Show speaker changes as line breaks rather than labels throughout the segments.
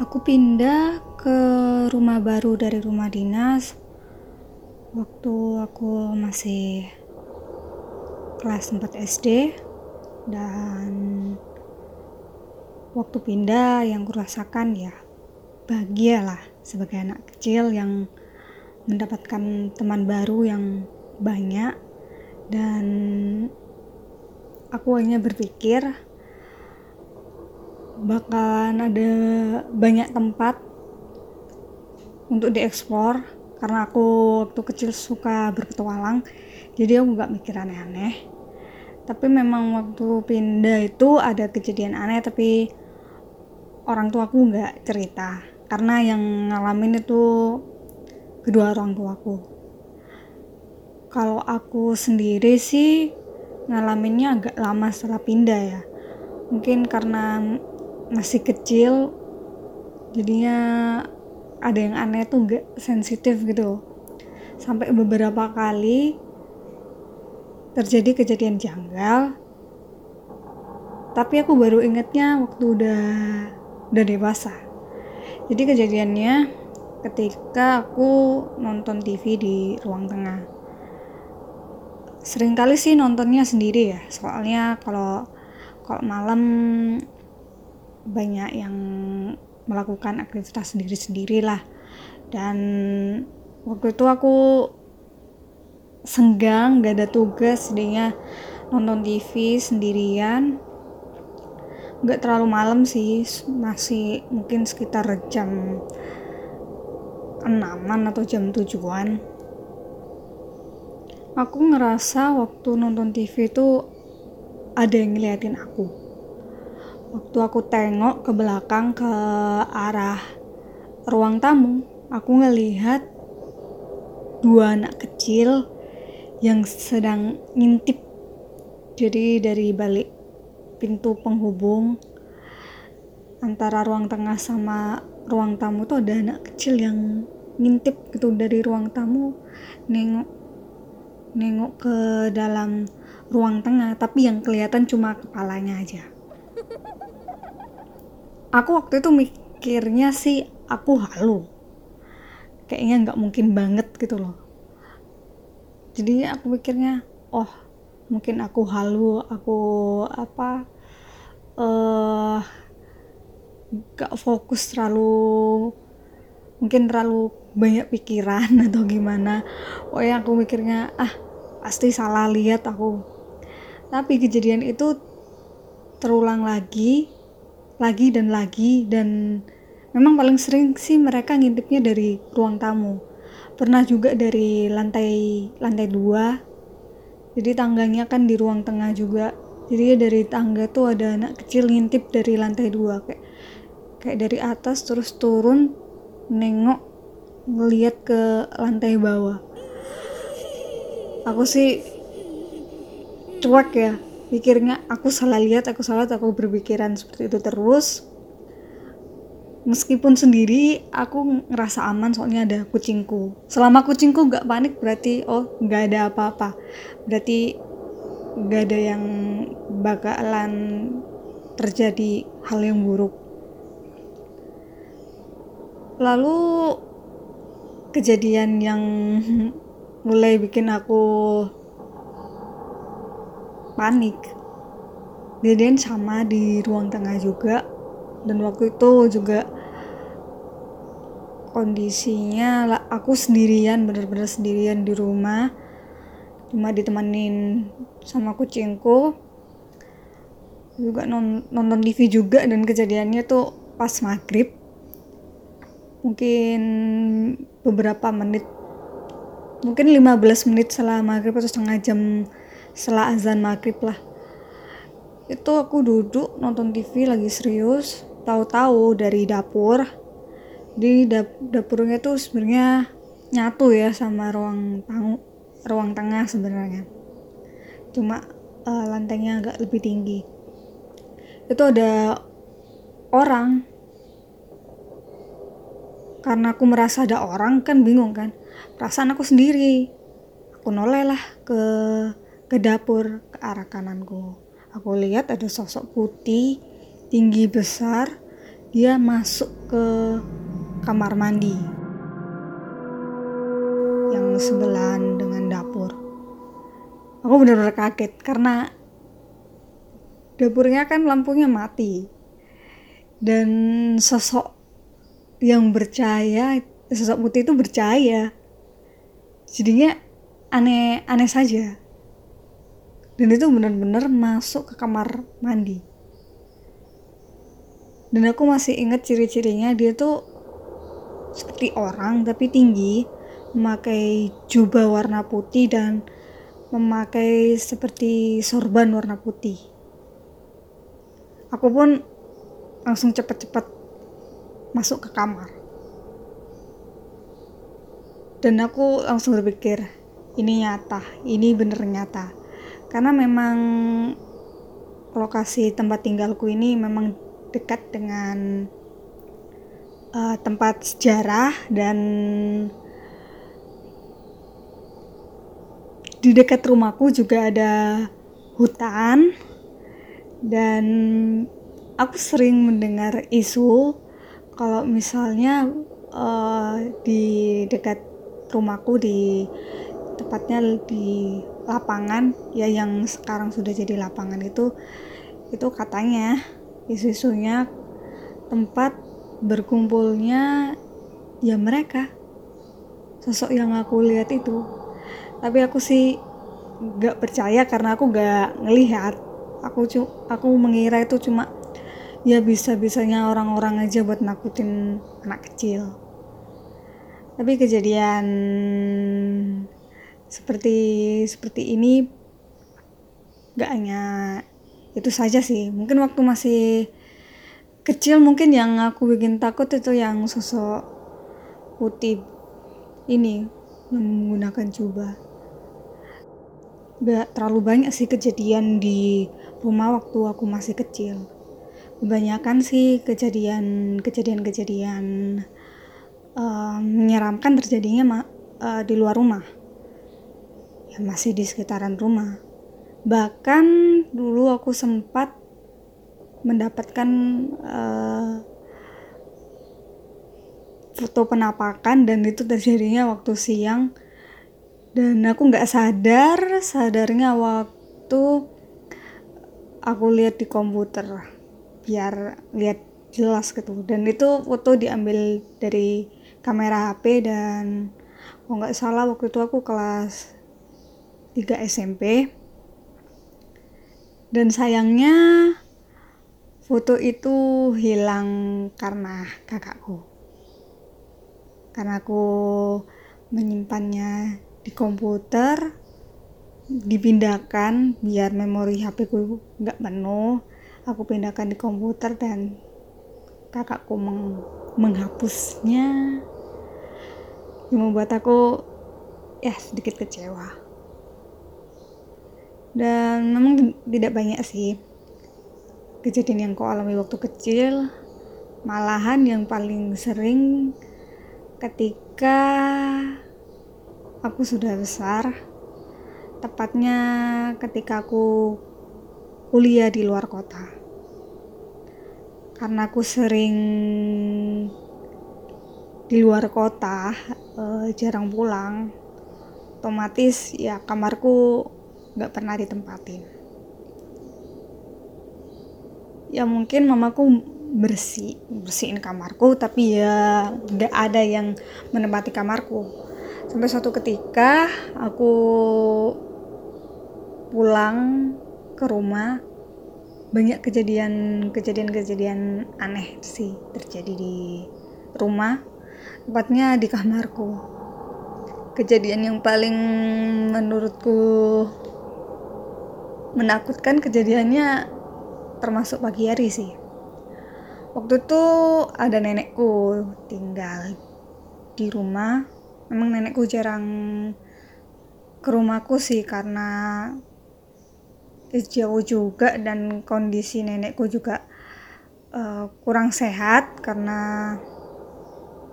Aku pindah ke rumah baru dari rumah dinas. Waktu aku masih kelas 4 SD dan waktu pindah yang kurasakan ya bahagia lah sebagai anak kecil yang mendapatkan teman baru yang banyak. Dan aku hanya berpikir bakalan ada banyak tempat untuk dieksplor karena aku waktu kecil suka berpetualang jadi aku nggak mikir aneh-aneh. Tapi memang waktu pindah itu ada kejadian aneh tapi orang tua aku nggak cerita karena yang ngalamin itu kedua orang tuaku kalau aku sendiri sih ngalaminnya agak lama setelah pindah ya. Mungkin karena masih kecil jadinya ada yang aneh tuh gak sensitif gitu sampai beberapa kali terjadi kejadian janggal. Tapi aku baru ingetnya waktu udah udah dewasa. Jadi kejadiannya ketika aku nonton TV di ruang tengah. Sering kali sih nontonnya sendiri ya. Soalnya kalau kalau malam banyak yang melakukan aktivitas sendiri-sendiri lah. Dan waktu itu aku senggang gak ada tugas jadinya nonton TV sendirian. Gak terlalu malam sih masih mungkin sekitar jam enaman atau jam tujuan. Aku ngerasa waktu nonton TV itu ada yang ngeliatin aku waktu aku tengok ke belakang ke arah ruang tamu aku ngelihat dua anak kecil yang sedang ngintip. Jadi dari balik pintu penghubung antara ruang tengah sama ruang tamu tuh ada anak kecil yang ngintip gitu dari ruang tamu nengok nengok ke dalam ruang tengah tapi yang kelihatan cuma kepalanya aja aku waktu itu mikirnya sih aku halu. Kayaknya nggak mungkin banget gitu loh. Jadi aku mikirnya oh mungkin aku halu aku apa eh uh, gak fokus terlalu mungkin terlalu banyak pikiran atau gimana. Oh ya aku mikirnya ah pasti salah lihat aku. Tapi kejadian itu terulang lagi lagi dan lagi dan memang paling sering sih mereka ngintipnya dari ruang tamu. Pernah juga dari lantai lantai dua. Jadi tangganya kan di ruang tengah juga. Jadi dari tangga tuh ada anak kecil ngintip dari lantai dua kayak kayak dari atas terus turun nengok ngeliat ke lantai bawah. Aku sih cuek ya pikirnya aku salah lihat aku salah aku berpikiran seperti itu terus. Meskipun sendiri aku ngerasa aman soalnya ada kucingku. Selama kucingku gak panik berarti oh gak ada apa-apa. Berarti gak ada yang bakalan terjadi hal yang buruk. Lalu kejadian yang mulai bikin aku panik. Kejadian sama di ruang tengah juga. Dan waktu itu juga kondisinya aku sendirian bener-bener sendirian di rumah. Cuma ditemenin sama kucingku. Juga non nonton TV juga dan kejadiannya tuh pas maghrib. Mungkin beberapa menit mungkin 15 menit setelah maghrib atau setengah jam setelah azan maghrib lah. Itu aku duduk nonton TV lagi serius tahu-tahu dari dapur. Di dap dapurnya tuh sebenarnya nyatu ya sama ruang tamu ruang tengah sebenarnya. Cuma uh, lantainya agak lebih tinggi. Itu ada orang. Karena aku merasa ada orang kan bingung kan. Perasaan aku sendiri. Aku noleh lah ke ke dapur ke arah kananku. Aku lihat ada sosok putih, tinggi besar, dia masuk ke kamar mandi yang sebelahan dengan dapur. Aku benar-benar kaget karena dapurnya kan lampunya mati. Dan sosok yang bercahaya sosok putih itu bercahaya. Jadinya aneh aneh saja dan itu benar-benar masuk ke kamar mandi. Dan aku masih ingat ciri-cirinya dia tuh seperti orang tapi tinggi memakai jubah warna putih dan memakai seperti sorban warna putih. Aku pun langsung cepet-cepet masuk ke kamar. Dan aku langsung berpikir ini nyata ini bener nyata karena memang lokasi tempat tinggalku ini memang dekat dengan uh, tempat sejarah dan di dekat rumahku juga ada hutan. Dan aku sering mendengar isu kalau misalnya uh, di dekat rumahku di tepatnya di lapangan ya yang sekarang sudah jadi lapangan itu itu katanya isu-isunya tempat berkumpulnya ya mereka. Sosok yang aku lihat itu. Tapi aku sih gak percaya karena aku gak ngelihat. Aku cu aku mengira itu cuma ya bisa bisanya orang-orang aja buat nakutin anak kecil. Tapi kejadian seperti seperti ini gak hanya itu saja sih. Mungkin waktu masih kecil mungkin yang aku bikin takut itu yang sosok putih ini yang menggunakan jubah. Gak terlalu banyak sih kejadian di rumah waktu aku masih kecil. Kebanyakan sih kejadian kejadian kejadian uh, menyeramkan terjadinya uh, di luar rumah ya masih di sekitaran rumah. Bahkan dulu aku sempat mendapatkan uh, foto penampakan dan itu terjadinya waktu siang. Dan aku nggak sadar sadarnya waktu aku lihat di komputer biar lihat jelas gitu. Dan itu foto diambil dari kamera HP dan kalau nggak salah waktu itu aku kelas 3 SMP dan sayangnya foto itu hilang karena kakakku. Karena aku menyimpannya di komputer dipindahkan biar memori HP ku nggak penuh. Aku pindahkan di komputer dan kakakku meng menghapusnya. Yang membuat aku ya sedikit kecewa dan memang tidak banyak sih kejadian yang kau alami waktu kecil. Malahan yang paling sering ketika aku sudah besar tepatnya ketika aku kuliah di luar kota. Karena aku sering di luar kota eh, jarang pulang otomatis ya kamarku nggak pernah ditempatin. Ya mungkin mamaku bersih bersihin kamarku tapi ya nggak ada yang menempati kamarku. Sampai suatu ketika aku pulang ke rumah banyak kejadian kejadian kejadian aneh sih terjadi di rumah tepatnya di kamarku. Kejadian yang paling menurutku menakutkan kejadiannya termasuk pagi hari sih. Waktu itu ada nenekku tinggal di rumah. Memang nenekku jarang ke rumahku sih karena jauh juga dan kondisi nenekku juga uh, kurang sehat karena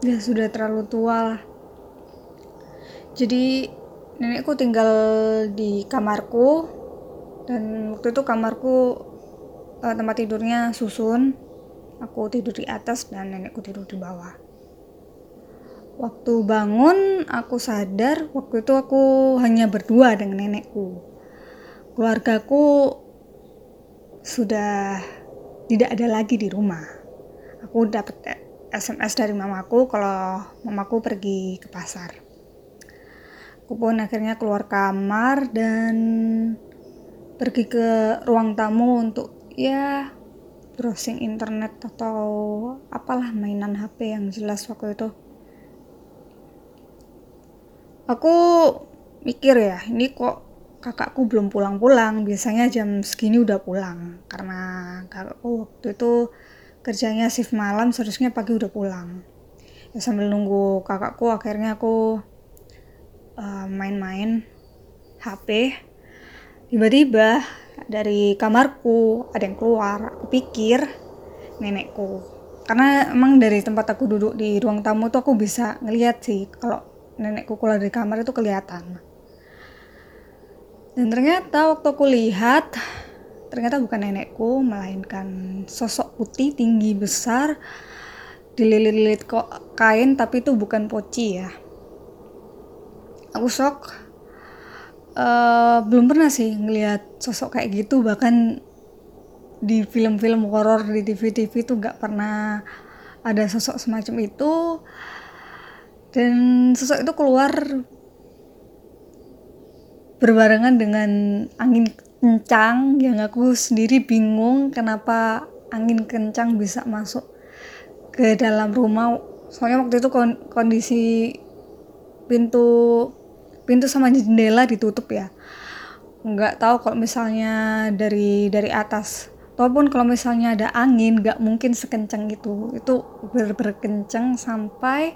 dia sudah terlalu tua lah. Jadi nenekku tinggal di kamarku dan waktu itu kamarku uh, tempat tidurnya susun. Aku tidur di atas dan nenekku tidur di bawah. Waktu bangun aku sadar waktu itu aku hanya berdua dengan nenekku. Keluargaku sudah tidak ada lagi di rumah. Aku dapat SMS dari mamaku kalau mamaku pergi ke pasar. Aku pun akhirnya keluar kamar dan pergi ke ruang tamu untuk ya browsing internet atau apalah mainan HP yang jelas waktu itu. Aku mikir ya ini kok kakakku belum pulang-pulang? Biasanya jam segini udah pulang. Karena kakakku waktu itu kerjanya shift malam seharusnya pagi udah pulang. Ya sambil nunggu kakakku akhirnya aku Eh, main-main uh, HP tiba-tiba dari kamarku ada yang keluar aku pikir nenekku. Karena emang dari tempat aku duduk di ruang tamu tuh aku bisa ngeliat sih kalau nenekku keluar dari kamar itu kelihatan. Dan ternyata waktu aku lihat ternyata bukan nenekku melainkan sosok putih tinggi besar dililit-lilit kok kain tapi itu bukan poci ya. Aku shock uh, belum pernah sih ngelihat sosok kayak gitu. Bahkan di film-film horor di TV-TV tuh nggak pernah ada sosok semacam itu. Dan sosok itu keluar berbarengan dengan angin kencang yang aku sendiri bingung kenapa angin kencang bisa masuk ke dalam rumah. Soalnya waktu itu kondisi pintu pintu sama jendela ditutup ya. Nggak tahu kalau misalnya dari dari atas. Ataupun kalau misalnya ada angin nggak mungkin sekencang itu. Itu berkencang sampai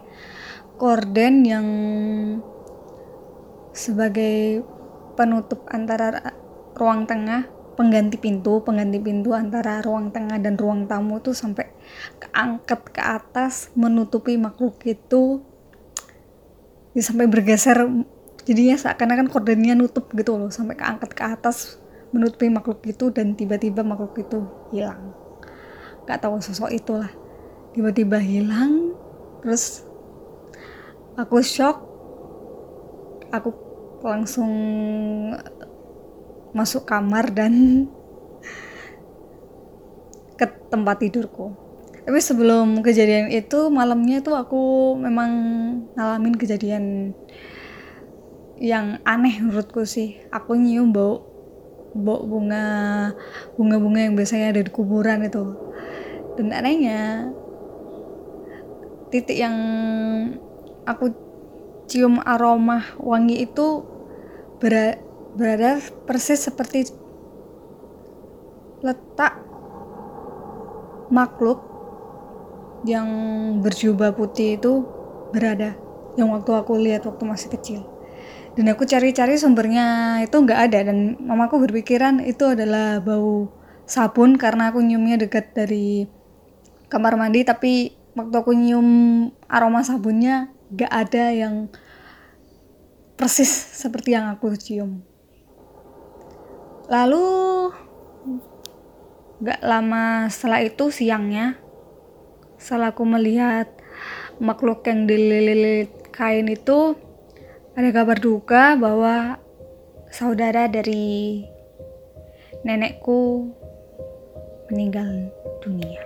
korden yang sebagai penutup antara ruang tengah pengganti pintu pengganti pintu antara ruang tengah dan ruang tamu tuh sampai keangkat ke atas menutupi makhluk itu ya, sampai bergeser jadinya seakan-akan kordennya nutup gitu loh sampai keangkat ke atas menutupi makhluk itu dan tiba-tiba makhluk itu hilang. Nggak tahu sosok itulah. Tiba-tiba hilang terus aku shock. Aku langsung masuk kamar dan ke tempat tidurku. Tapi sebelum kejadian itu malamnya tuh aku memang ngalamin kejadian yang aneh menurutku sih. Aku nyium bau bau bunga bunga-bunga yang biasanya ada di kuburan itu. Dan anehnya titik yang aku cium aroma wangi itu berada, berada persis seperti letak makhluk yang berjubah putih itu berada yang waktu aku lihat waktu masih kecil dan aku cari-cari sumbernya itu nggak ada. Dan mamaku berpikiran itu adalah bau sabun karena aku nyiumnya dekat dari kamar mandi. Tapi waktu aku nyium aroma sabunnya nggak ada yang persis seperti yang aku cium. Lalu nggak lama setelah itu siangnya setelah aku melihat makhluk yang dililit kain itu ada kabar duka bahwa saudara dari nenekku meninggal dunia.